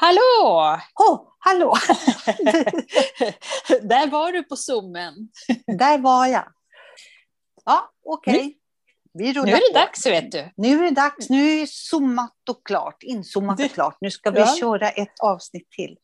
Hallå! Oh, hallå! Där var du på zoomen. Där var jag. Ja, okej. Okay. Vi nu är det på. dags, vet du. Nu är det dags. Nu är zoomat och klart, inzoomat och klart. Nu ska vi ja. köra ett avsnitt till.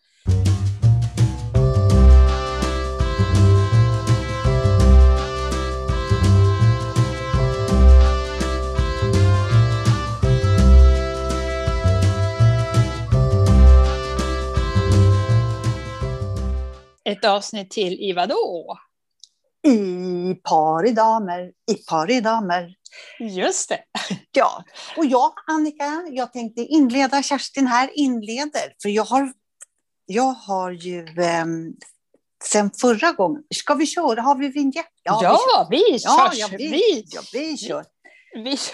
Ett avsnitt till i vadå? I par i damer, i par i damer. Just det. Ja, och jag, Annika, jag tänkte inleda, Kerstin här inleder, för jag har, jag har ju eh, sen förra gången, ska vi köra, har vi vinjett? Ja, ja vi, vi kör. Ja, ja, vi, ja, vi kör.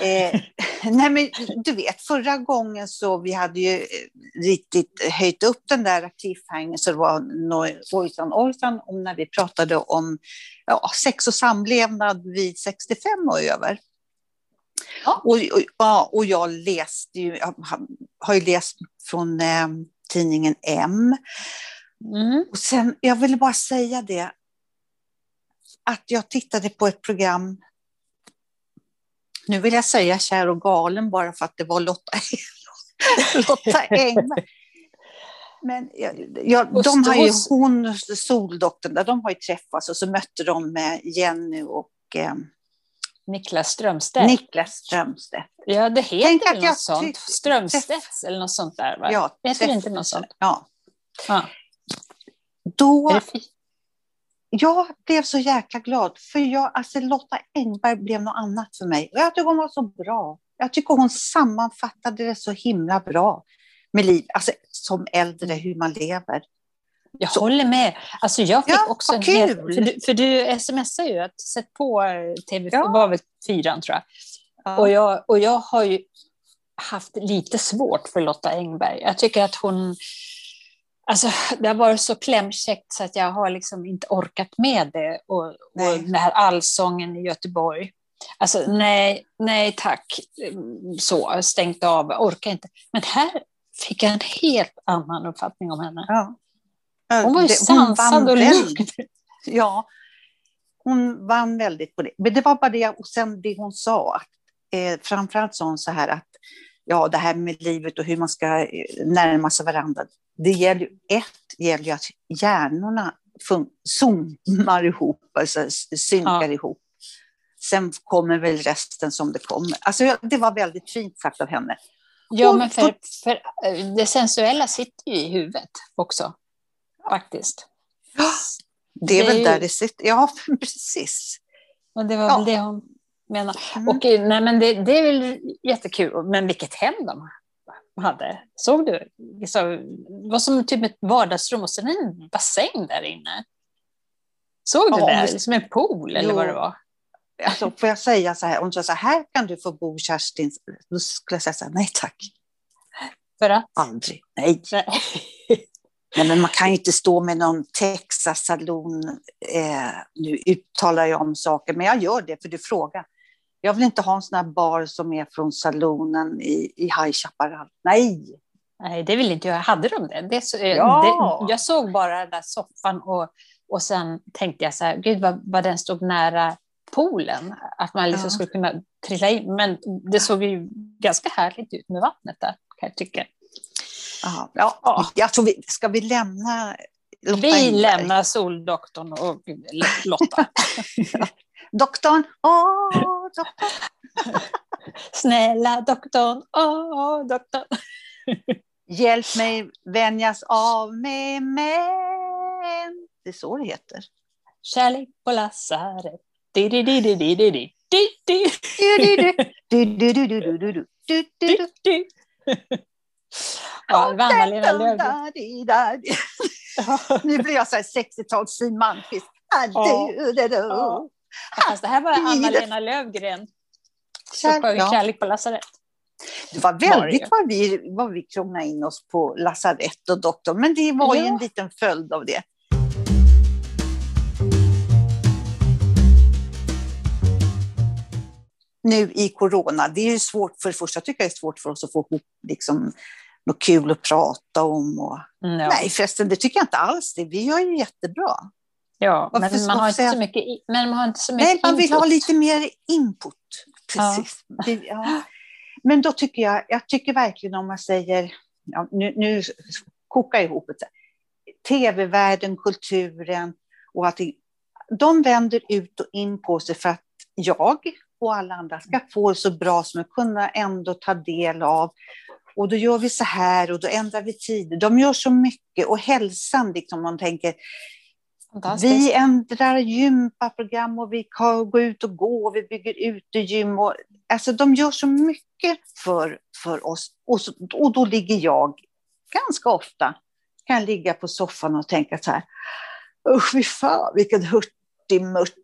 Eh, nej men, du vet, förra gången så vi hade ju eh, riktigt höjt upp den där cliffhangern så det var ojsan ojsan om när vi pratade om ja, sex och samlevnad vid 65 och över. Ja. Och, och, ja, och jag läste ju, jag har ju läst från eh, tidningen M. Mm. Och sen, jag ville bara säga det, att jag tittade på ett program nu vill jag säga kär och galen bara för att det var Lotta, Lotta Engberg. Men jag, de har ju, hon, Soldoktorn, där, de har ju träffats och så mötte de med Jenny och eh, Niklas Strömstedt. Niklas Strömstedt. Ja, det heter Tänk väl något sånt. Strömstedt eller något sånt där, va? Ja, heter det inte något sånt? Ja. ja. Då, jag blev så jäkla glad, för jag, alltså Lotta Engberg blev något annat för mig. jag tycker hon var så bra. Jag tycker hon sammanfattade det så himla bra med liv, alltså som äldre, hur man lever. Jag så. håller med. Alltså jag fick ja, också en hel, för, du, för du smsar ju att sätt på TV, ja. var väl fyran tror jag. Ja. Och jag. Och jag har ju haft lite svårt för Lotta Engberg. Jag tycker att hon Alltså, det har varit så klämkäckt så att jag har liksom inte orkat med det. Och, och den här allsången i Göteborg. Alltså nej, nej tack. Så, stängt av, orkar inte. Men här fick jag en helt annan uppfattning om henne. Ja. Hon var ju sansad och lugn. Ja, hon vann väldigt på det. Men det var bara det, och sen det hon sa, att, eh, framförallt sa hon så här att ja, det här med livet och hur man ska eh, närma sig varandra. Det gäller ett gäller ju att hjärnorna zoomar ihop, alltså synkar ja. ihop. Sen kommer väl resten som det kommer. Alltså, det var väldigt fint sagt av henne. Ja, men för, för eh, det sensuella sitter ju i huvudet också, faktiskt. Ja, det är det väl är där ju... det sitter. Ja, precis. Och det var ja. väl det hon menar. Mm. Och, eh, nej, men det, det är väl jättekul, men vilket hem de hade. Såg du? det var som typ ett vardagsrum och sen en bassäng där inne. Såg du ja, det? Som en pool eller jo. vad det var? Alltså, får jag säga så här, om du sa här kan du få bo Kerstin, då skulle jag säga så här, nej tack. För att? Aldrig, nej. nej. nej men man kan ju inte stå med någon Texas-salon, eh, nu uttalar jag om saker, men jag gör det för du frågar. Jag vill inte ha en sån här bar som är från salonen i, i High Chaparral. Nej! Nej, det vill inte jag. Hade de det? det, så, eh, ja. det jag såg bara den där soffan och, och sen tänkte jag så här, gud vad, vad den stod nära poolen. Att man liksom ja. skulle kunna trilla in. Men det såg ju ganska härligt ut med vattnet där, kan jag tycka. Aha. Ja, jag tror vi, ska vi lämna Lotta Vi lämnar Soldoktorn och Lotta. doktorn, åh, doktorn. Snälla doktorn, åh, doktorn. Hjälp mig vänjas av med män. Det är så det heter. Kärlek på lasarett. Ja, Anna-Lena Löfgren. Nu blir jag så här 60-tals Siw Malmkvist. Fast det här var Anna-Lena Lövgren som sjöng ja. Kärlek på lasarett. Det var väldigt vad vi, vad vi kronade in oss på lasarett och doktor, men det var ja. ju en liten följd av det. Nu i corona, det är svårt, för det första tycker jag det är svårt för oss att få ihop liksom, något kul att prata om. Och... Mm, ja. Nej förresten, det tycker jag inte alls. Det. Vi gör ju jättebra. Ja, men man, har inte så mycket, men man har inte så mycket Nej, man vill input. ha lite mer input. Precis. Ja. ja. Men då tycker jag, jag tycker verkligen om man säger, ja, nu, nu kokar jag ihop det, tv-världen, kulturen och att det, de vänder ut och in på sig för att jag och alla andra ska få det så bra som möjligt, kunna ändå ta del av. Och då gör vi så här och då ändrar vi tider. De gör så mycket och hälsan, liksom man tänker, vi ändrar gympaprogram och vi går ut och går, och vi bygger utegym. Och, alltså de gör så mycket för, för oss. Och, så, och då ligger jag ganska ofta, kan ligga på soffan och tänka så här, usch fy fan vilken hurtig mört.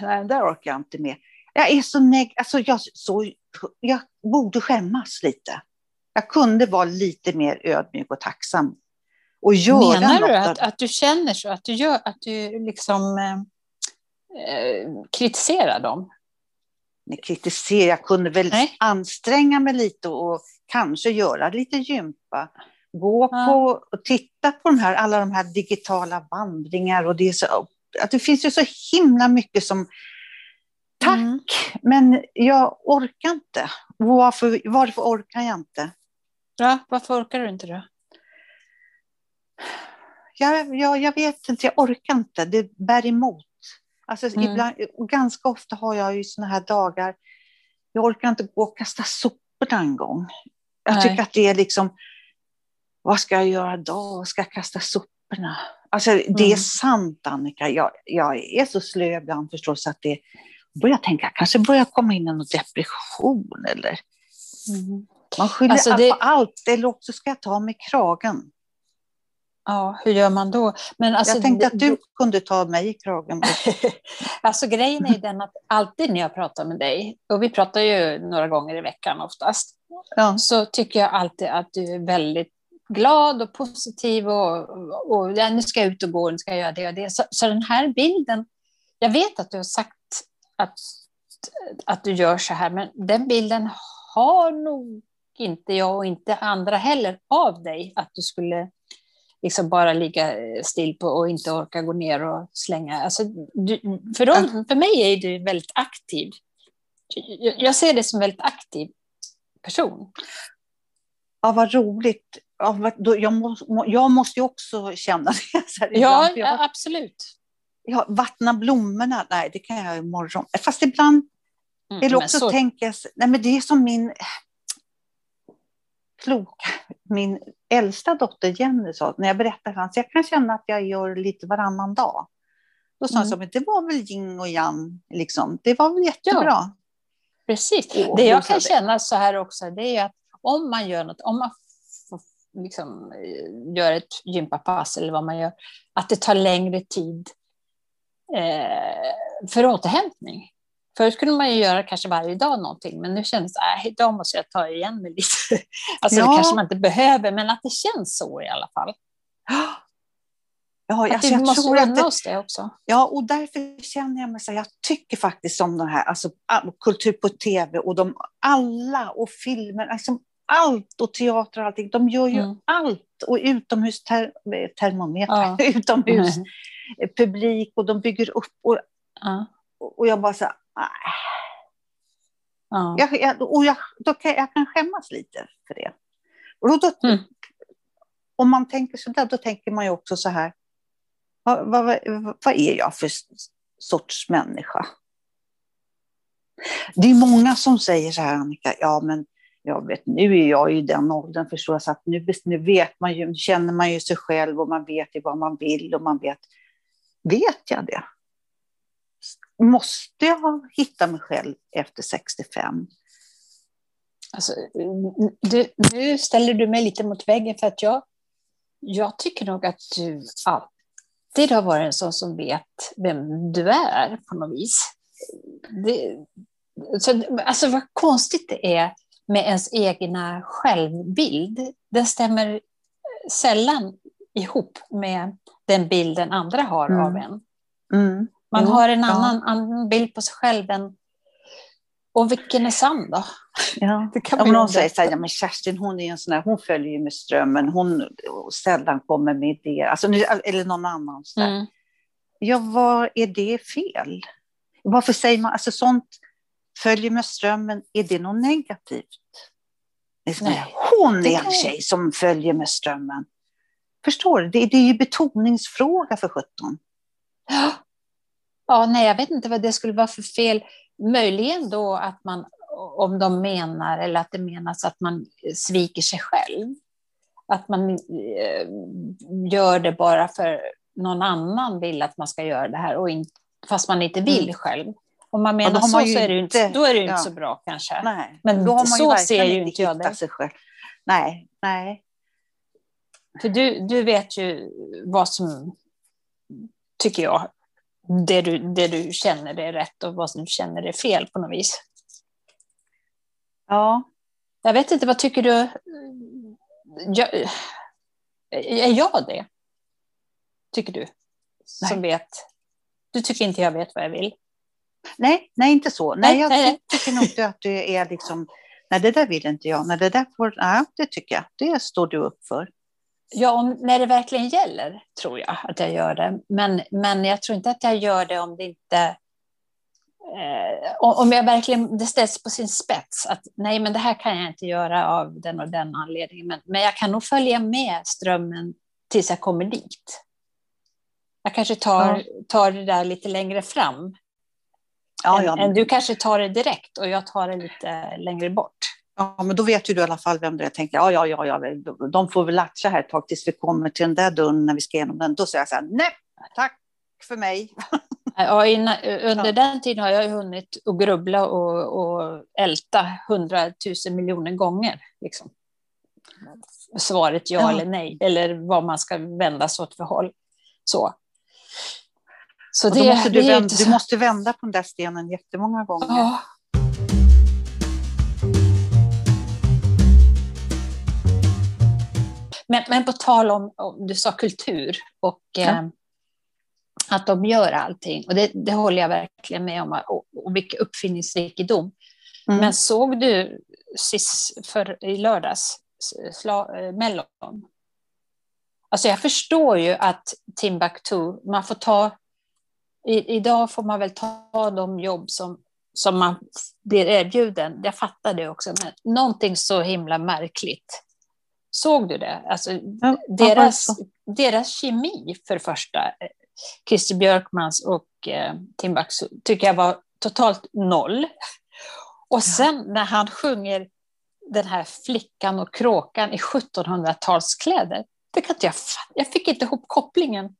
Nej, där orkar jag inte med. Jag är så neg... Alltså jag, så, jag borde skämmas lite. Jag kunde vara lite mer ödmjuk och tacksam och göra Menar du att, att du känner så, att du, gör, att du liksom eh, eh, kritiserar dem? Nej, kritisera, jag kunde väl Nej. anstränga mig lite och kanske göra lite gympa. Gå ja. på och titta på de här, alla de här digitala vandringar och det, är så, att det finns ju så himla mycket som Tack, mm. men jag orkar inte. Varför, varför orkar jag inte? Ja, varför orkar du inte då? Jag, jag, jag vet inte, jag orkar inte. Det bär emot. Alltså, mm. ibland, ganska ofta har jag ju såna här dagar, jag orkar inte gå och kasta soporna en gång. Jag Nej. tycker att det är liksom, vad ska jag göra då? Ska jag kasta soporna? Alltså, det är mm. sant, Annika. Jag, jag är så slö ibland förstås att det börjar tänka, kanske börjar komma in en depression eller mm. Man skyller alltså det... på allt, eller också ska jag ta mig kragen. Ja, hur gör man då? Men alltså, jag tänkte att du kunde ta mig i kragen. alltså grejen är den att alltid när jag pratar med dig, och vi pratar ju några gånger i veckan oftast, ja. så tycker jag alltid att du är väldigt glad och positiv och, och ja, nu ska jag ut och gå, nu ska jag göra det och det. Så, så den här bilden, jag vet att du har sagt att, att du gör så här, men den bilden har nog inte jag och inte andra heller av dig, att du skulle liksom bara ligga still på och inte orka gå ner och slänga. Alltså, du, för, dem, för mig är du väldigt aktiv. Jag ser dig som en väldigt aktiv person. Ja, vad roligt. Ja, jag, måste, jag måste ju också känna det. ja, ja, absolut. Ja, vattna blommorna, nej, det kan jag imorgon. Fast ibland mm, vill också så... tänka, nej men det är som min kloka, min äldsta dotter Jenny sa, när jag berättade för honom, jag kan känna att jag gör lite varannan dag. Då sa mm. han, men det var väl yin och yang, liksom. det var väl jättebra. Ja, precis. Och, det jag kan känna så här också, det är att om man gör något, om man liksom, gör ett gympapass eller vad man gör, att det tar längre tid eh, för återhämtning. Förut kunde man ju göra kanske varje dag någonting, men nu känns det att äh, idag måste jag ta igen mig lite. Alltså ja. det kanske man inte behöver, men att det känns så i alla fall. Ja, alltså, vi måste tror unna oss det också. Ja, och därför känner jag mig så här, jag tycker faktiskt om den här, alltså kultur på tv och de alla och filmer, alltså allt och teater och allting, de gör ju mm. allt och utomhus ter, termometer, ja. utomhus mm. publik och de bygger upp och, ja. och jag bara så här, Ja. Jag, jag, och jag, då kan, jag kan skämmas lite för det. Och då, mm. Om man tänker så där, då tänker man ju också så här, vad, vad, vad är jag för sorts människa? Det är många som säger så här, Annika, ja men jag vet, nu är jag i den åldern förstår så att nu, nu vet man ju, känner man ju sig själv och man vet ju vad man vill och man vet, vet jag det? Måste jag hitta mig själv efter 65? Alltså, du, nu ställer du mig lite mot väggen för att jag, jag tycker nog att du alltid har varit en sån som vet vem du är på något vis. Det, så, alltså vad konstigt det är med ens egna självbild. Den stämmer sällan ihop med den bilden andra har mm. av en. Mm. Man jo, har en annan, ja. annan bild på sig själv än... Och vilken är sann då? Ja. Det kan Om någon säger så här, ja, men Kerstin hon är en sån här, hon följer ju med strömmen, hon sällan kommer med idéer, alltså, eller någon annan. Så mm. Ja, vad är det fel? Varför säger man, alltså sånt följer med strömmen, är det något negativt? Nej. Hon är en tjej som följer med strömmen. Förstår du? Det, det är ju betoningsfråga för sjutton. Ja. nej, jag vet inte vad det skulle vara för fel. Möjligen då att man, om de menar, eller att det menas att man sviker sig själv. Att man eh, gör det bara för någon annan vill att man ska göra det här, och in, fast man inte vill mm. själv. Om man menar ja, så, man så är det inte, då är det ju ja. inte så bra kanske. Nej, Men då har man så ser ju inte jag det. Sig själv. Nej, nej. För du, du vet ju vad som, tycker jag, det du, det du känner är rätt och vad du känner är fel på något vis. Ja. Jag vet inte, vad tycker du? Jag, är jag det? Tycker du? Nej. Som vet. Du tycker inte jag vet vad jag vill? Nej, nej inte så. Nej, nej jag nej. tycker nog att du är liksom, nej det där vill inte jag, nej det där får, nej det tycker jag, det står du upp för. Ja, om, när det verkligen gäller tror jag att jag gör det. Men, men jag tror inte att jag gör det om det inte... Eh, om jag verkligen, det ställs på sin spets. Att nej, men det här kan jag inte göra av den och den anledningen. Men, men jag kan nog följa med strömmen tills jag kommer dit. Jag kanske tar, tar det där lite längre fram. Ja, ja. Än, än du kanske tar det direkt och jag tar det lite längre bort. Ja, men då vet ju du i alla fall vem det är. Jag tänkte, ja, ja, ja, ja, de får väl latcha här ett tag tills vi kommer till den där dörren när vi ska igenom den. Då säger jag så här, nej, tack för mig. Ja, innan, under ja. den tiden har jag hunnit att grubbla och, och älta hundratusen miljoner gånger. Liksom. Svaret ja, ja, eller nej, eller vad man ska vända sig åt för håll. Så. Så det, måste du, vända, du måste vända på den där stenen jättemånga gånger. Ja. Men, men på tal om, om, du sa kultur och ja. eh, att de gör allting. Och det, det håller jag verkligen med om. Och, och vilken uppfinningsrikedom. Mm. Men såg du sist för, i lördags, sla, eh, Mellon? Alltså jag förstår ju att Timbuktu, man får ta... I, idag får man väl ta de jobb som, som man blir erbjuden. Jag fattar det också, men någonting så himla märkligt Såg du det? Alltså, ja, deras, deras kemi för första, Christer Björkmans och eh, Timbuktu, tycker jag var totalt noll. Och sen när han sjunger den här flickan och kråkan i 1700-talskläder, det kan inte jag Jag fick inte ihop kopplingen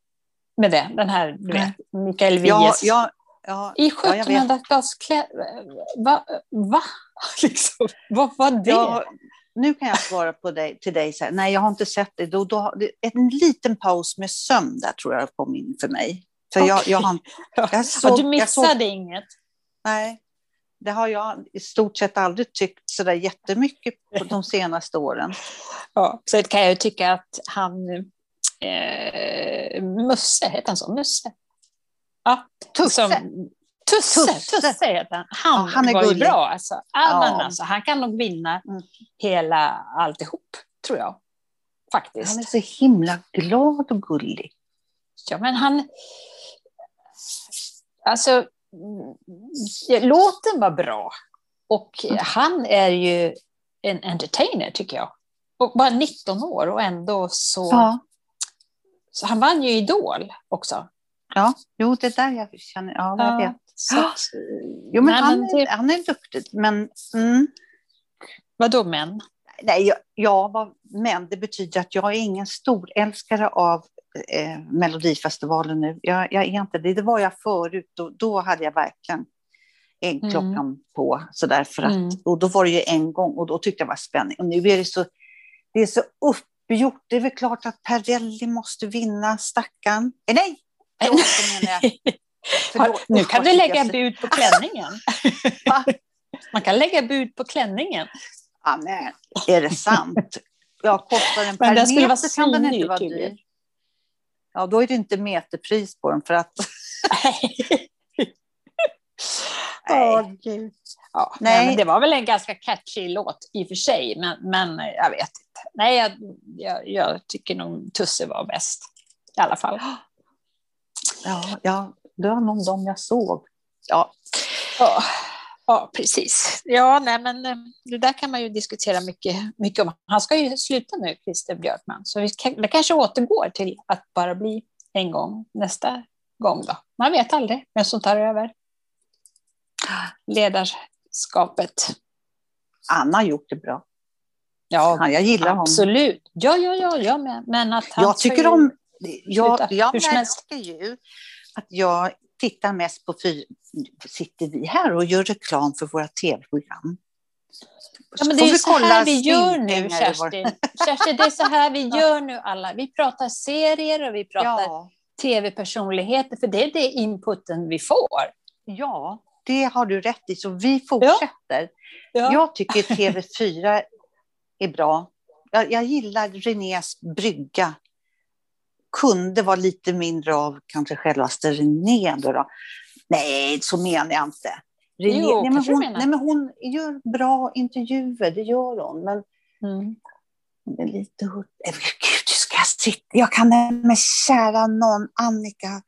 med det, den här du vet, Mikael Wiehes. Ja, ja, I 1700-talskläder, va? va? Liksom, vad var det? Nu kan jag svara på dig, till dig så här, nej jag har inte sett det. Då, då, en liten paus med sömn där tror jag kom in för mig. För okay. jag, jag, har, jag såg, du missade såg, inget? Nej, det har jag i stort sett aldrig tyckt så där jättemycket på de senaste åren. Ja, så kan jag ju tycka att han, eh, Musse, heter han så? Musse? Ja, Tusse. Som, Tusse, Tusse, Tusse heter han. Han, ja, han är var gullig. ju bra. Alltså. Ja. alltså, han kan nog vinna mm. hela alltihop, tror jag. Faktiskt. Han är så himla glad och gullig. Ja, men han... Alltså, låten var bra. Och mm. han är ju en entertainer, tycker jag. Och bara 19 år och ändå så... Ja. så han vann ju Idol också. Ja, jo, det är där jag känner... Ja, jag vet. Så att, jo, men han, är, typ- han är duktig, men... Mm. Vadå men? Nej, ja, vad, men det betyder att jag är ingen stor älskare av eh, Melodifestivalen nu. Jag, jag, är inte det. Det var jag förut. Då, då hade jag verkligen en mm. klockan mm. på. Så därför att, mm. Och då var det ju en gång och då tyckte jag det var spänning. Och nu är det så, det är så uppgjort. Det är väl klart att Perrelli måste vinna, stackarn. Eh, nej, förlåt, menar jag. Förlåt, nu kan du lägga bud på klänningen. Man kan lägga bud på klänningen. Ja, men är det sant? Ja, kostar den per den meter så kan den inte vara dyr. Ja, då är det inte meterpris på den för att... Gud. Ja, nej. men det var väl en ganska catchy låt i och för sig, men, men jag vet inte. Nej, jag, jag, jag tycker nog Tusse var bäst i alla fall. Ja, ja det var nog de jag såg. Ja. ja. Ja, precis. Ja, nej, men eh, det där kan man ju diskutera mycket, mycket om. Han ska ju sluta nu, Christer Björkman, så vi kan, det kanske återgår till att bara bli en gång nästa gång då. Man vet aldrig vem som tar över ledarskapet. Anna har gjort det bra. Ja, jag gillar honom. Absolut. Ja, ja, ja, jag med. Men att han jag tycker om... Jag, jag märker ju att jag tittar mest på... För, sitter vi här och gör reklam för våra tv-program? Ja, men det är så här vi gör nu, Kerstin. Kerstin, det är så här vi gör nu alla. Vi pratar serier och vi pratar ja. tv-personligheter, för det är det inputen vi får. Ja, det har du rätt i, så vi fortsätter. Ja. Jag tycker TV4 är bra. Jag, jag gillar Renés brygga. Kunde vara lite mindre av kanske självaste René. Då, då. Nej, så menar jag inte. René, jo, nej, men hon, nej, men hon gör bra intervjuer, det gör hon. Men mm. är lite hutt. Gud, ska jag sitta? Jag kan med kära någon, Annika.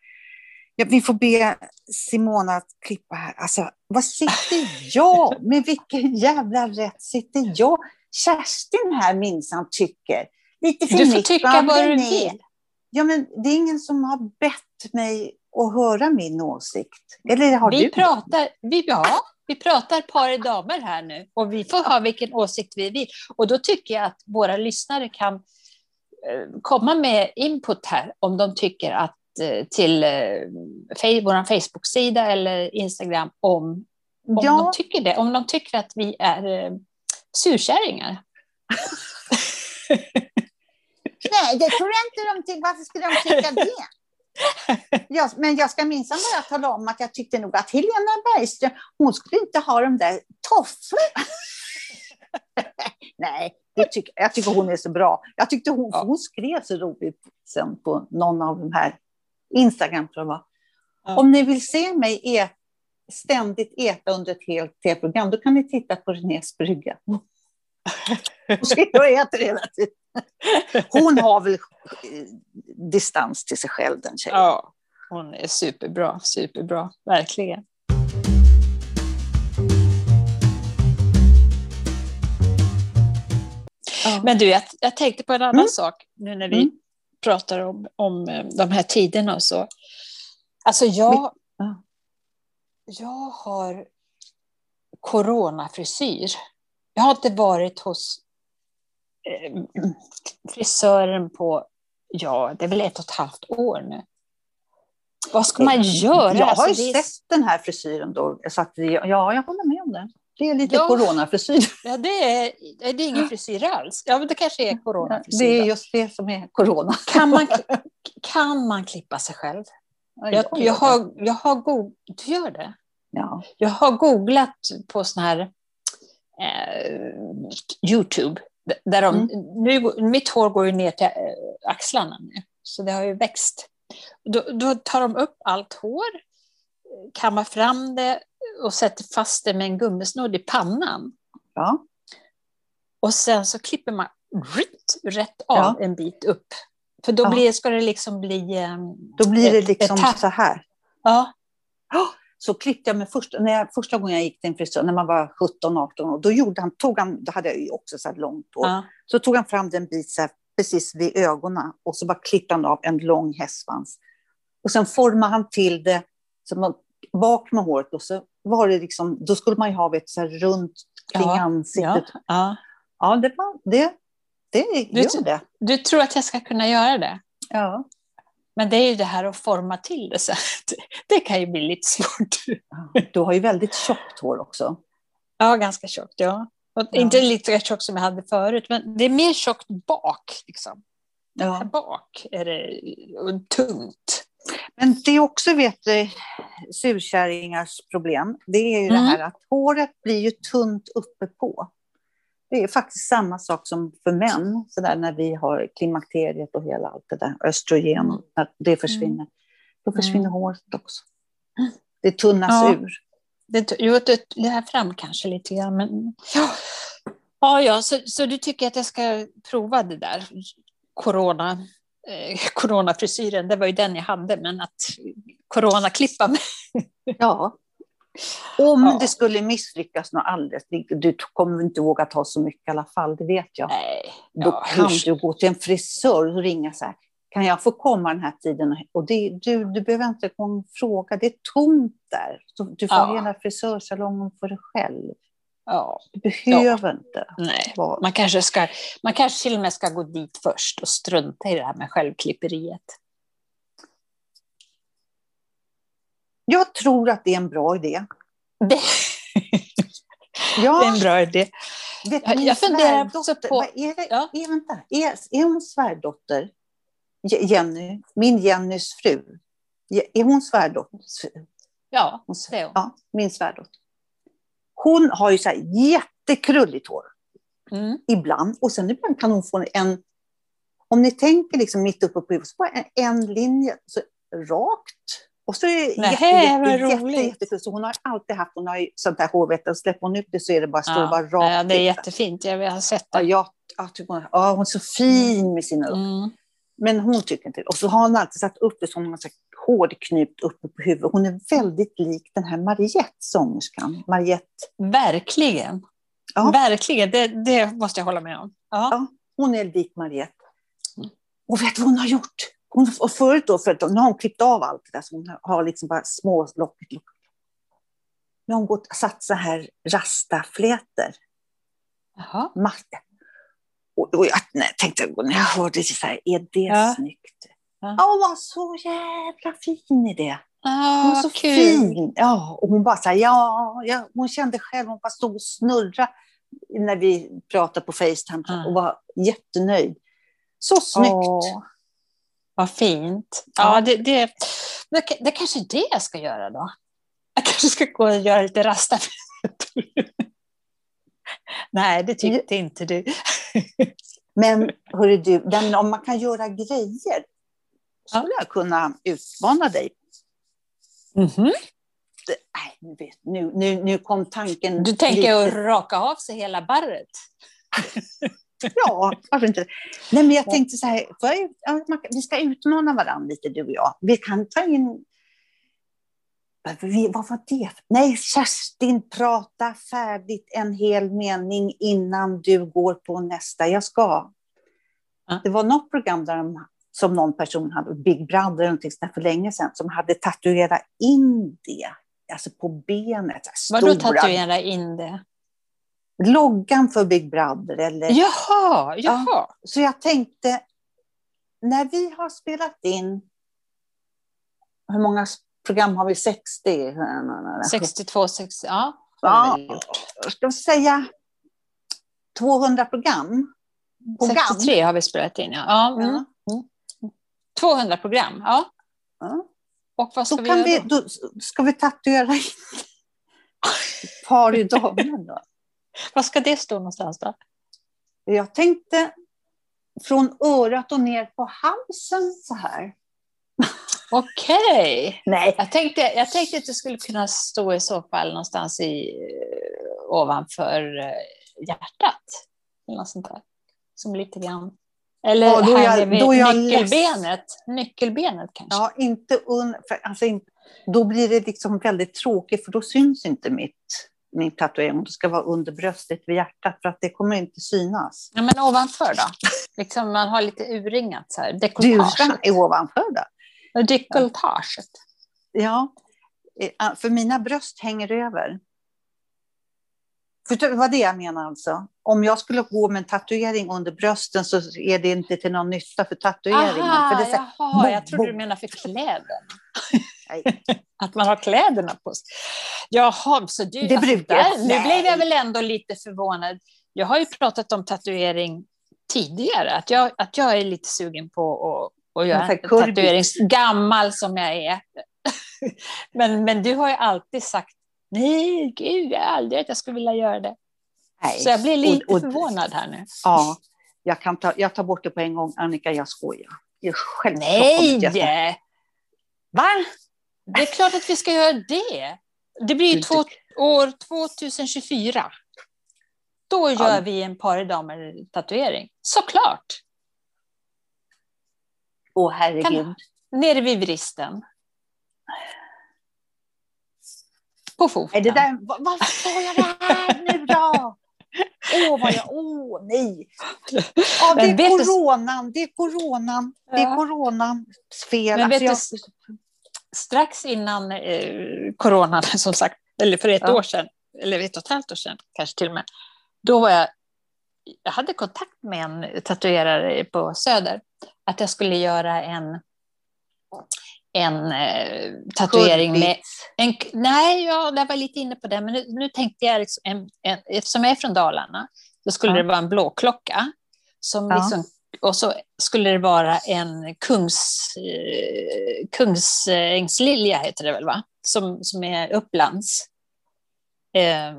Ja, vi får be Simona att klippa här. Alltså, vad sitter jag? Med vilken jävla rätt sitter jag? Kerstin här minsann tycker. Lite för du får tycka vad du vill. Ja, men det är ingen som har bett mig att höra min åsikt. Eller har vi du? Pratar, vi, ja, vi pratar par damer här nu och vi får ha vilken åsikt vi vill. Och då tycker jag att våra lyssnare kan eh, komma med input här om de tycker att eh, till eh, vår Facebook-sida eller Instagram om, om ja. de tycker det. Om de tycker att vi är surkärringar. Nej, det tror jag inte de tycker. Varför skulle de tycka det? Jag, men jag ska minsann bara tala om att jag tyckte nog att Helena Bergström, hon skulle inte ha de där tofflorna. Nej, tycker, jag tycker hon är så bra. Jag tyckte hon, ja. hon skrev så roligt sen på någon av de här Instagram, tror jag var. Ja. Om ni vill se mig et, ständigt äta under ett helt tv-program, då kan ni titta på Renés brygga. Hon skriver och äter hela tiden. Hon har väl eh, distans till sig själv, den tjejen. Ja, hon är superbra, superbra, verkligen. Men du, jag, jag, tänkte på en annan mm. sak nu när vi mm. pratar om, om eh, de här tiderna och så. Alltså jag, jag har coronafrisyr. Jag har inte varit hos eh, frisören på, ja, det är väl ett och ett halvt år nu. Vad ska man göra? Jag har alltså, ju sett den här frisyren då, så att, ja, jag håller med om det. Det är lite ja, coronafrisyr. Ja, det är, det är ingen frisyr alls. Ja, men det kanske är coronafrisyr. Det är just det som är corona. Kan man, kan man klippa sig själv? Jag, jag, har, jag har googlat, du gör det? Ja. Jag har googlat på sån här eh, Youtube. Där de, mm. nu, mitt hår går ju ner till eh, axlarna nu, så det har ju växt. Då, då tar de upp allt hår, kammar fram det och sätter fast det med en gummisnodd i pannan. Ja. Och sen så klipper man rätt, rätt av ja. en bit upp. För då blir, ska det liksom bli... Ehm, då blir det liksom så här. Ja. Så klippte jag mig först, när jag, första gången jag gick till en frisör, när man var 17-18 år, då, gjorde han, tog han, då hade jag ju också så här långt hår, ja. så tog han fram den bit så här, precis vid ögonen och så bara klippte han av en lång hästsvans. Och sen formade han till det så man, bak med håret och så var det liksom, då skulle man ju ha ett så här runt kring ja. ansiktet. Ja, ja. ja det, var, det, det du, gör det. Du tror att jag ska kunna göra det? Ja. Men det är ju det här att forma till det så det kan ju bli lite svårt. Du har ju väldigt tjockt hår också. Ja, ganska tjockt, ja. ja. Inte lika tjockt som jag hade förut, men det är mer tjockt bak. Liksom. Ja. Här bak är det tungt. Men det är också, vet du, surkärringars problem. Det är ju mm. det här att håret blir ju tunt uppe på. Det är faktiskt samma sak som för män, så där när vi har klimakteriet och hela allt det där, östrogen, mm. när det försvinner. Mm. Då försvinner mm. håret också. Det tunnas ja. ur. det, jo, det, det här fram kanske lite grann. Men, ja, ja, ja så, så du tycker att jag ska prova det där corona, eh, coronafrisyren? Det var ju den jag hade, men att coronaklippa mig. ja. Om ja. det skulle misslyckas något alldeles, du kommer inte våga ta så mycket i alla fall, det vet jag. Nej. Då ja, kan du gå till en frisör och ringa så här, kan jag få komma den här tiden? Och det, du, du behöver inte fråga, det är tomt där. Du får ja. hela frisörsalongen för dig själv. Ja. Du behöver ja. inte. Nej. Man, kanske ska, man kanske till och med ska gå dit först och strunta i det här med självklipperiet. Jag tror att det är en bra idé. Det, ja. det är en bra idé. Vet, jag, jag funderar också på... Är, det, ja. är, vänta, är, är hon svärdotter? Jenny, min Jennys fru. Är hon svärdotter? Ja, det är hon. Ja, min svärdotter. Hon har ju så här jättekrulligt hår. Mm. Ibland. Och sen ibland kan hon få en... Om ni tänker liksom mitt uppe på huvudet, så bara en, en linje så rakt och så är det Nej, jätte, jätte, jätte, jätte, Så hon har alltid haft hon har ju sånt här hårvete. Släpper hon ut det så är det bara, står ja, bara rakt ja, Det är jättefint, jag har sett det. Ja, jag, jag hon, ja, hon är så fin med sina mm. Men hon tycker inte det. Och så har hon alltid satt upp det som en hårdknut uppe på huvudet. Hon är väldigt lik den här Mariette, sångerskan. Mariette. Verkligen. Ja. Verkligen, det, det måste jag hålla med om. Ja. ja hon är lik Mariette. Och vet du vad hon har gjort? Hon, och förut då, för nu har hon klippt av allt det där, så hon har liksom bara små locket. Nu har hon gått, satt så här rastaflätor. Jaha. Och, och jag nej, tänkte, när jag hörde det, så här, är det ja. snyggt? Ja. hon var så jävla fin i det. Ah, hon var så kul. fin. Ja, och hon bara så här, ja, ja, hon kände själv, hon bara stod och snurrade när vi pratade på Facetime ah. och var jättenöjd. Så snyggt. Oh. Vad fint. Ja, det, det, det, det kanske är det jag ska göra då. Jag kanske ska gå och göra lite rasta. Nej, det tyckte inte du. Men hörru du, den, om man kan göra grejer skulle jag kunna utmana dig. Mm -hmm. Nej, nu, nu, nu kom tanken. Du tänker lite... att raka av sig hela barret? Ja, varför inte? Nej, men jag tänkte så här, för, vi ska utmana varandra lite, du och jag. Vi kan ta in... Vad var det? Nej, Kerstin, prata färdigt en hel mening innan du går på nästa. Jag ska. Det var något program där de, som någon person hade, Big Brother eller för länge sedan, som hade tatuerat in det, alltså på benet. Vadå tatuera in det? Loggan för Big Brother. Eller, jaha, jaha. Ja, så jag tänkte, när vi har spelat in, hur många program har vi? 60? 62, 60, ja. Ja, ska vi säga 200 program? program. 63 har vi spelat in, ja. ja. Mm. Mm. 200 program, ja. ja. Och vad ska då vi göra vi, då? Ska vi tatuera in par i dagen då? Var ska det stå någonstans då? Jag tänkte från örat och ner på halsen så här. Okej. Okay. Nej. Jag tänkte, jag tänkte att det skulle kunna stå i så fall någonstans i, eh, ovanför eh, hjärtat. Eller något sånt där. Som lite grann... Eller ja, då här jag, då jag nyckelbenet. Nyckelbenet kanske. Ja, inte un, för, alltså, då blir det liksom väldigt tråkigt för då syns inte mitt min tatuering. Det ska vara under bröstet vid hjärtat för att det kommer inte synas. Ja, men ovanför då? Liksom man har lite urringat så här. Dekolletaget. är ovanför då? Dekolletaget. Ja, eh, för mina bröst hänger över. Förstår du vad det jag menar alltså? Om jag skulle gå med en tatuering under brösten så är det inte till någon nytta för tatueringen. Aha, för det är så jaha, jag trodde du menade för kläderna. att man har kläderna på sig. Jaha, så du... Det brukar jag. Nu blev jag väl ändå lite förvånad. Jag har ju pratat om tatuering tidigare, att jag, att jag är lite sugen på att, att göra en tatuering, gammal som jag är. men, men du har ju alltid sagt, nej, gud, jag aldrig att jag skulle vilja göra det. Nej. Så jag blir lite och, och, förvånad här nu. Ja, jag, kan ta, jag tar bort det på en gång, Annika, jag skojar. Jag Nej! Va? Det är klart att vi ska göra det. Det blir två, år 2024. Då gör ja. vi en paridamer-tatuering. Såklart! Åh, herregud. Kan, nere vid vristen. På foten. Är det där, varför sa jag det här nu då? Åh, oh, vad jag... Åh, oh, nej! Ja, det är coronan, det är coronan, det är coronans fel. Men vet alltså, jag... strax innan eh, coronan, som sagt, eller för ett ja. år sedan, eller ett och ett halvt år sedan kanske till och med, då var jag, jag hade kontakt med en tatuerare på Söder, att jag skulle göra en en eh, tatuering med... En, nej, ja, jag var lite inne på det, men nu, nu tänkte jag, liksom en, en, eftersom jag är från Dalarna, då skulle ja. det vara en blåklocka. Som ja. liksom, och så skulle det vara en kungs, eh, kungsängslilja, heter det väl, va? Som, som är Upplands. Eh,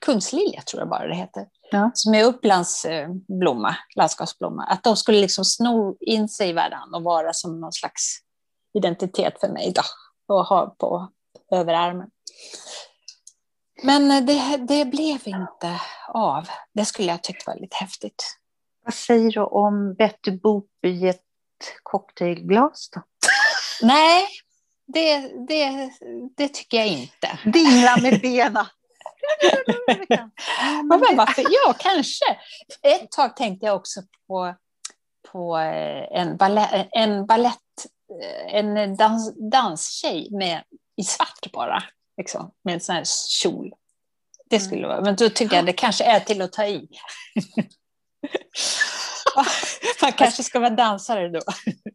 kungslilja tror jag bara det heter. Ja. Som är Upplands eh, blomma, landskapsblomma. Att de skulle liksom sno in sig i varandra och vara som någon slags identitet för mig då, att ha på överarmen. Men eh, det, det blev inte av. Det skulle jag tyckt var lite häftigt. Vad säger du om Betty Boop i ett cocktailglas då? Nej, det, det, det tycker jag inte. Dingla med benen. ja, men varför? ja, kanske. Ett tag tänkte jag också på, på eh, en, balett, en ballett en dans, danstjej med, i svart bara, liksom, med en sån här kjol. Det skulle mm. vara, men då tycker jag det kanske är till att ta i. Man kanske ska vara dansare då.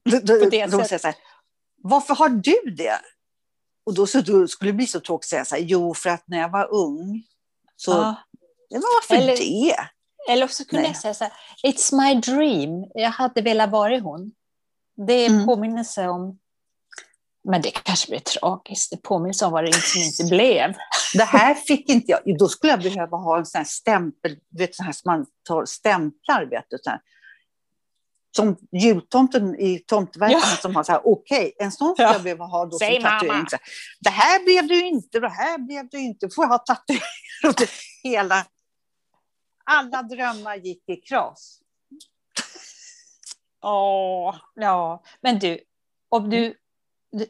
då, då, då säger så här, Varför har du det? Och då, så, då skulle det bli så tråkigt att säga så här, jo för att när jag var ung så, ja. men varför eller, det? Eller så kunde Nej. jag säga så här, it's my dream, jag hade velat vara hon. Det är mm. påminnelse om men det kanske blir tragiskt. Det påminns om vad det som inte blev. Det här fick inte jag. Då skulle jag behöva ha en sån här stämpel, vet, så här som man tar stämplar, vet du. Så här. Som jultomten i tomteverken ja. som har så här, okej, okay, en sån skulle ja. jag behöva ha då Säg som tatuering. Så det här blev du inte, det här blev du inte. Får jag ha tatuering? Hela... Alla drömmar gick i kras. Åh, ja. Men du, om du, du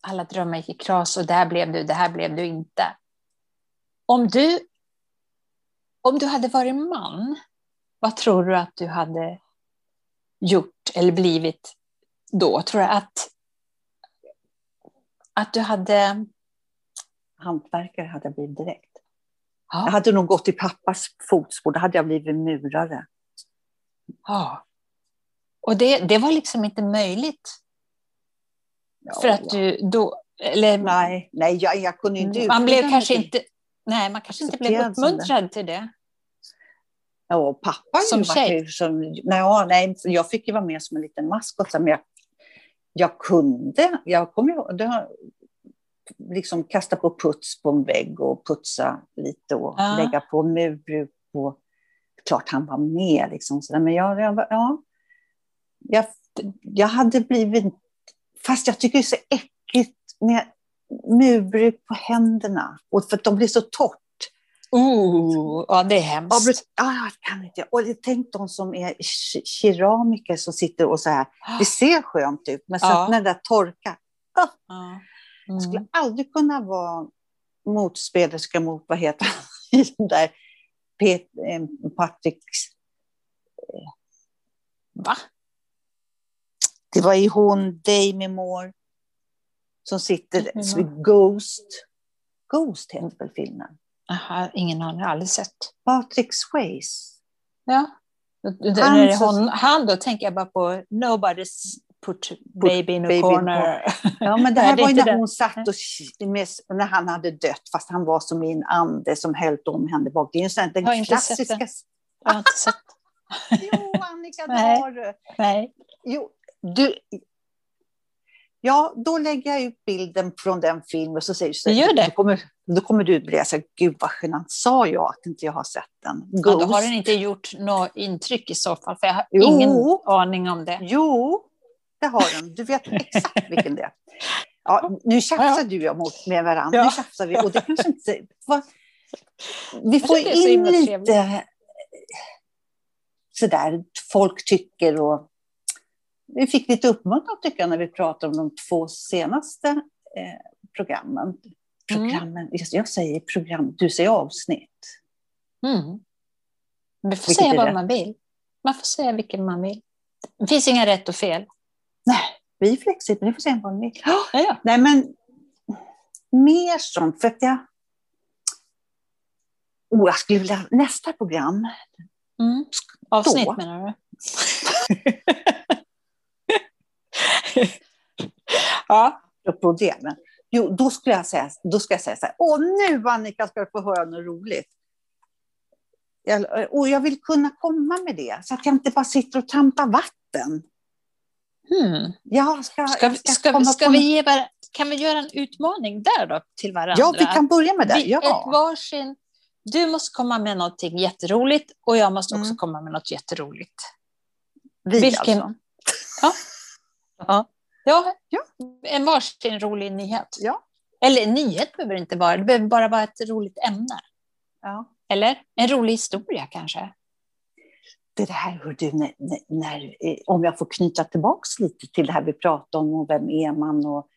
alla drömmar gick i kras och där blev du, det här blev du inte. Om du, om du hade varit man, vad tror du att du hade gjort eller blivit då? Tror du att, att du hade... Hantverkare hade jag blivit direkt. Ja. Jag hade nog gått i pappas fotspår, då hade jag blivit murare. Ja. Och det, det var liksom inte möjligt. Ja, för att du då... Eller, nej, nej jag, jag kunde inte Man blev kanske inte... Nej, man kanske inte blev uppmuntrad till det. Ja, pappa som tjej? Som, nej, nej, jag fick ju vara med som en liten maskot, men jag, jag kunde. Jag kommer ihåg, det liksom kasta på puts på en vägg och putsa lite och ja. lägga på murbruk. Och, klart han var med, liksom, så där, men jag, jag, ja, jag, jag hade blivit... Fast jag tycker det är så äckligt med murbruk på händerna. Och för att de blir så torrt. Oh, ja, det är hemskt. Ja, jag kan inte. Och tänk de som är keramiker som sitter och så här. Det ser skönt ut, men sen ja. när det där torkar. Oh. Ja. Mm. Jag skulle aldrig kunna vara motspelerska mot, vad heter han, den där Pet, eh, Patricks... Eh, Va? Det var ju hon, Demi Moore, som sitter mm. Ghost. Ghost heter väl filmen? Aha, ingen aning, aldrig sett. Patrick Swayze. Ja. Han, är hon, han då tänker jag bara på Nobody's put baby in a baby corner. Ja, men det här var ju när hon satt och när han hade dött, fast han var som i en ande som höll om henne bak. Det är ju sån, den jag klassiska... Jag har inte sett Jo, Annika, det har du. Nej. Jo, du, ja, då lägger jag ut bilden från den filmen så säger du så, Gör det. Då, kommer, då kommer du bli så gud vad genant, sa jag att inte jag har sett den? Ghost. Ja, då har den inte gjort något intryck i så fall, för jag har jo. ingen aning om det. Jo, det har den. Du vet exakt vilken det är. Ja, nu tjafsar du och jag mot med varandra. Ja. Nu tjafsar vi. Och det kanske inte... Va? Vi får in lite sådär folk tycker och vi fick lite uppmuntran tycker jag när vi pratade om de två senaste eh, programmen. Programmen, mm. jag säger program, du säger avsnitt. Mm. Man får säga vad man vill. Man får säga vilken man vill. Det finns inga rätt och fel. Nej, vi är flexibla, ni får säga vad ni vill. Oh, ja. Nej, men mer sånt, för att jag... Oh, jag skulle vilja... Nästa program. Mm. Avsnitt då. menar du? ja. Apropå det, men jo, då skulle jag säga, då ska jag säga så här. Åh, nu Annika ska du få höra något roligt. Jag, och jag vill kunna komma med det, så att jag inte bara sitter och trampar vatten. Hmm. Jag ska, ska, ska, ska, ska vi ge, kan vi göra en utmaning där då till varandra? Ja, vi kan börja med det. Ja. Ett varsin, du måste komma med någonting jätteroligt och jag måste också mm. komma med något jätteroligt. Vi Vilken... alltså? Ja. Ja. Ja, en varsin rolig nyhet. Ja. Eller nyhet behöver det inte vara, det behöver bara vara ett roligt ämne. Ja. Eller en rolig historia kanske. Det, här, hör du, när, när, om jag får knyta tillbaka lite till det här vi pratade om, och vem är man och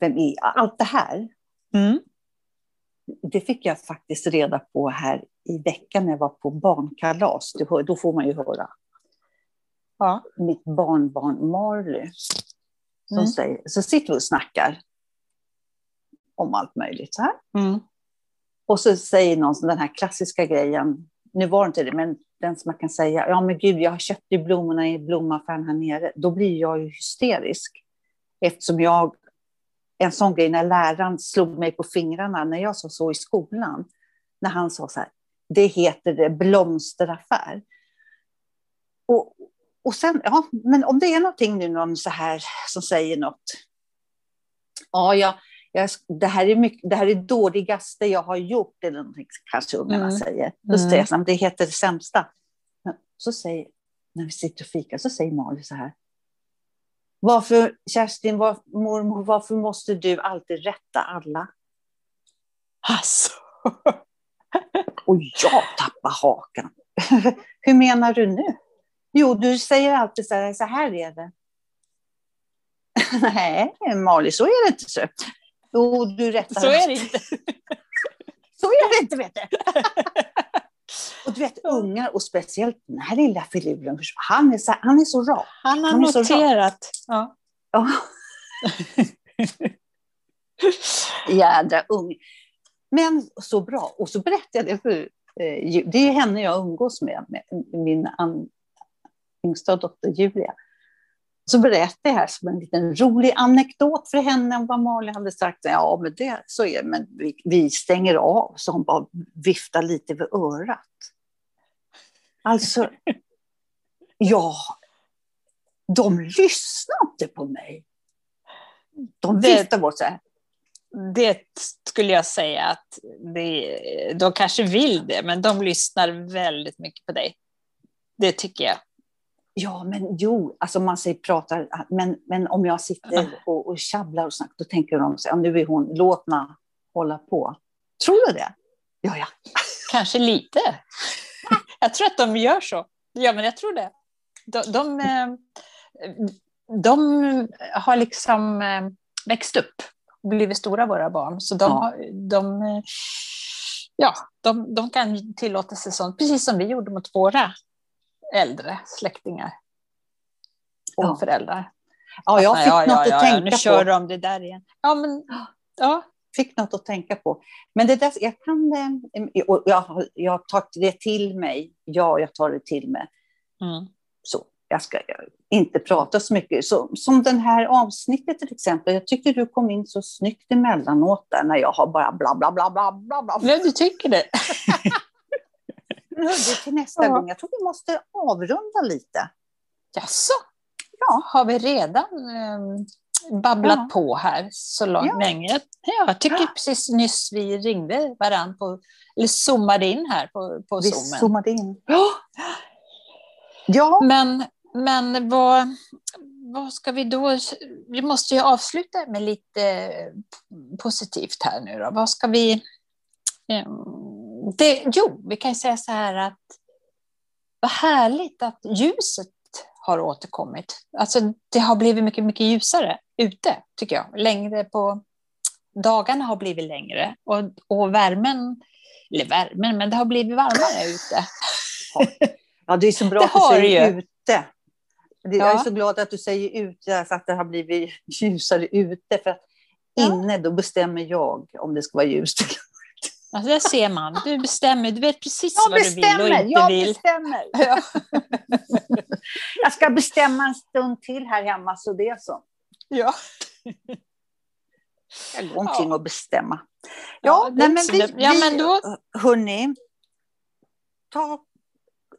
vem är, allt det här. Mm. Det fick jag faktiskt reda på här i veckan när jag var på barnkalas. Då får man ju höra. Ja. Mitt barnbarn Marley som mm. säger, så sitter vi och snackar om allt möjligt. Så här. Mm. Och så säger någon den här klassiska grejen, nu var det inte det, men den som man kan säga, ja men gud, jag har köpt ju blommorna i blomaffären här nere. Då blir jag ju hysterisk. Eftersom jag, en sån grej när läraren slog mig på fingrarna när jag sa så i skolan, när han sa så här, det heter det blomsteraffär. Och, och sen, ja, men om det är någonting nu, någon så här som säger något. Ja, jag, jag, det, här är mycket, det här är dåligaste jag har gjort, eller någonting kanske ungarna mm. säger. Då mm. säger jag, det heter det sämsta. Men så säger, när vi sitter och fikar, så säger Malin så här. Varför, Kerstin, var, mormor, varför måste du alltid rätta alla? Alltså. och jag tappar hakan. Hur menar du nu? Jo, du säger alltid så här, så här är det. Nej, Mali, så är det inte. Så. Jo, du rättar. Så är det inte. så är det inte, vet du. Och du vet, ungar, och speciellt den här lilla filuren, han är så, han är så rak. Han har han noterat. Ja. ja. Jädra ung. Men så bra. Och så berättade jag det för eh, det är henne jag umgås med, med min yngsta dotter Julia. Så berättade jag här som en liten rolig anekdot för henne om vad Malin hade sagt. Ja, men det så är det, men vi, vi stänger av, så hon bara viftar lite vid örat. Alltså, ja, de lyssnar inte på mig. De viftar bort så här. Det skulle jag säga att det, de kanske vill det, men de lyssnar väldigt mycket på dig. Det tycker jag. Ja, men jo, alltså man säger pratar, men, men om jag sitter och, och tjabblar och snackar, då tänker de så ja, nu är hon, låt mig hålla på. Tror du det? Ja, ja. Kanske lite. jag tror att de gör så. Ja, men jag tror det. De, de, eh, de har liksom eh, växt upp och blivit stora, våra barn. Så de, ja. de, ja, de, de kan tillåta sig sånt, precis som vi gjorde mot våra äldre släktingar och ja. föräldrar. Ja, jag fick ja, något ja, att tänka på. Nu kör de det där igen. Ja, men, ja. Fick något att tänka på. Men det där, jag kan... Eh, jag, jag tar det till mig. Ja, jag tar det till mig. Mm. Så jag ska inte prata så mycket. Så, som den här avsnittet till exempel. Jag tyckte du kom in så snyggt emellanåt där när jag har bara bla bla bla bla bla. bla. Du tycker det? det till nästa ja. gång. Jag tror vi måste avrunda lite. Jaså? Ja. Har vi redan um, babblat ja. på här så långt ja. länge? Ja, jag tycker precis nyss vi ringde varandra, på, eller zoomade in här på, på vi zoomen. zoomade in. Ja. ja. Men, men vad, vad ska vi då... Vi måste ju avsluta med lite positivt här nu då. Vad ska vi... Ehm, det, jo, vi kan säga så här att vad härligt att ljuset har återkommit. Alltså, det har blivit mycket, mycket ljusare ute, tycker jag. Längre på... Dagarna har blivit längre och, och värmen, eller värmen, men det har blivit varmare ute. Ja, det är så bra det att du säger ju. ute. Jag är så glad att du säger ute, för att det har blivit ljusare ute. För att ja. inne, då bestämmer jag om det ska vara ljust. Alltså, det ser man. Du bestämmer. Du vet precis jag vad bestämmer, du vill och inte jag vill. Bestämmer. Ja. jag ska bestämma en stund till här hemma, så det är så. Ja. Jag går omkring ja. och bestämma. Ja, ja nej, men vi, ja, men då... hörni, ta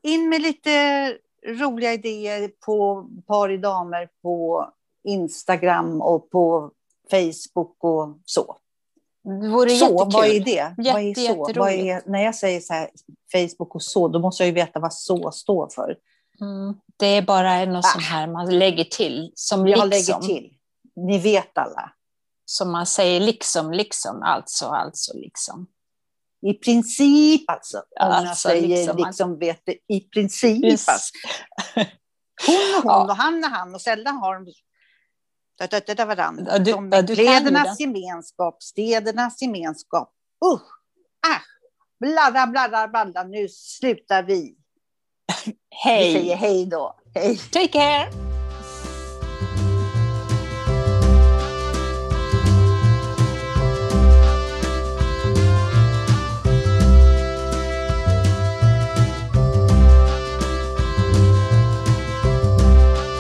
in med lite roliga idéer på par i damer på Instagram och på Facebook och så. Det vore så, jättekul. vad är det? Jätte, vad är så? Vad är, när jag säger så här, Facebook och så, då måste jag ju veta vad så står för. Mm, det är bara något ah. sånt här man lägger till. Som jag liksom. lägger till. Ni vet alla. Som man säger liksom, liksom, alltså, alltså, liksom. I princip alltså. Om alltså, jag säger liksom, liksom vet det, i princip. Yes. Alltså. Hon och hon ja. och han och han och sällan har de det varandra. Du, de du städernas gemenskap, städernas gemenskap. Usch, ah, bladda, bladda, bladda, nu slutar vi. hej. Vi säger hej då. Hej. Take care.